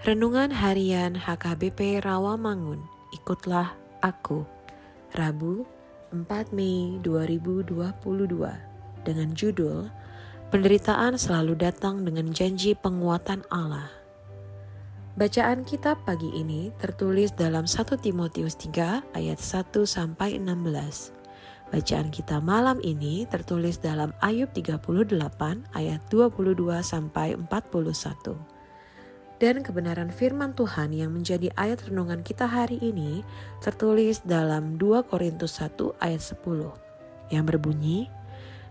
Renungan Harian HKBP Rawamangun, ikutlah aku. Rabu, 4 Mei 2022 dengan judul Penderitaan selalu datang dengan janji penguatan Allah. Bacaan kitab pagi ini tertulis dalam 1 Timotius 3 ayat 1 sampai 16. Bacaan kita malam ini tertulis dalam Ayub 38 ayat 22 sampai 41. Dan kebenaran firman Tuhan yang menjadi ayat renungan kita hari ini tertulis dalam 2 Korintus 1 ayat 10 yang berbunyi,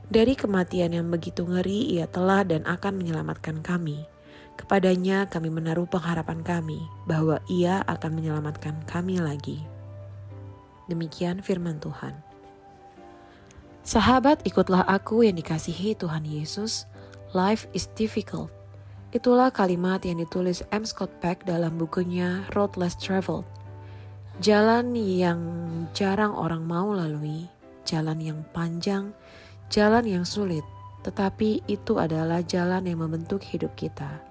Dari kematian yang begitu ngeri ia telah dan akan menyelamatkan kami. Kepadanya kami menaruh pengharapan kami bahwa ia akan menyelamatkan kami lagi. Demikian firman Tuhan. Sahabat, ikutlah aku yang dikasihi Tuhan Yesus. Life is difficult. Itulah kalimat yang ditulis M. Scott Peck dalam bukunya Road Less Traveled. Jalan yang jarang orang mau lalui, jalan yang panjang, jalan yang sulit, tetapi itu adalah jalan yang membentuk hidup kita.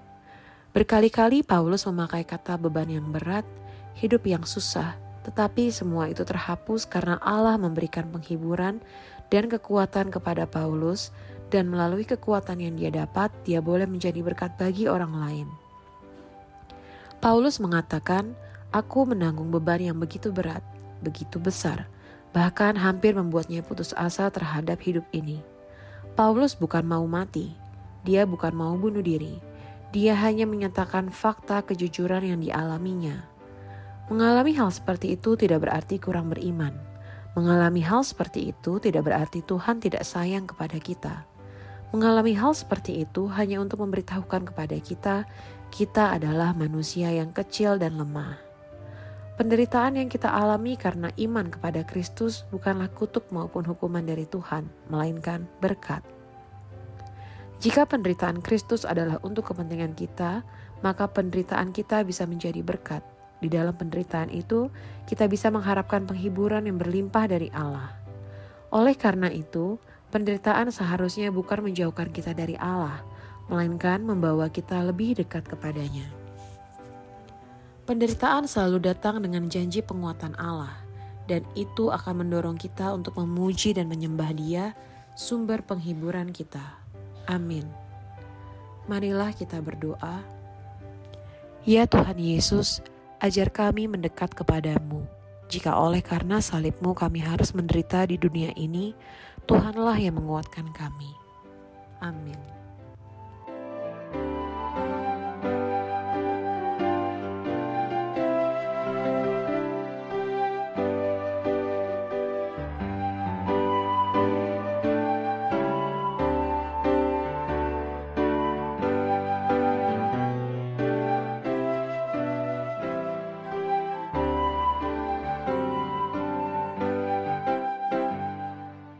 Berkali-kali Paulus memakai kata beban yang berat, hidup yang susah, tetapi semua itu terhapus karena Allah memberikan penghiburan dan kekuatan kepada Paulus, dan melalui kekuatan yang dia dapat, dia boleh menjadi berkat bagi orang lain. Paulus mengatakan, "Aku menanggung beban yang begitu berat, begitu besar, bahkan hampir membuatnya putus asa terhadap hidup ini." Paulus bukan mau mati, dia bukan mau bunuh diri, dia hanya menyatakan fakta kejujuran yang dialaminya. Mengalami hal seperti itu tidak berarti kurang beriman Mengalami hal seperti itu tidak berarti Tuhan tidak sayang kepada kita. Mengalami hal seperti itu hanya untuk memberitahukan kepada kita, kita adalah manusia yang kecil dan lemah. Penderitaan yang kita alami karena iman kepada Kristus bukanlah kutuk maupun hukuman dari Tuhan, melainkan berkat. Jika penderitaan Kristus adalah untuk kepentingan kita, maka penderitaan kita bisa menjadi berkat di dalam penderitaan itu, kita bisa mengharapkan penghiburan yang berlimpah dari Allah. Oleh karena itu, penderitaan seharusnya bukan menjauhkan kita dari Allah, melainkan membawa kita lebih dekat kepadanya. Penderitaan selalu datang dengan janji penguatan Allah, dan itu akan mendorong kita untuk memuji dan menyembah Dia, sumber penghiburan kita. Amin. Marilah kita berdoa. Ya Tuhan Yesus, ajar kami mendekat kepadamu. Jika oleh karena salibmu kami harus menderita di dunia ini, Tuhanlah yang menguatkan kami. Amin.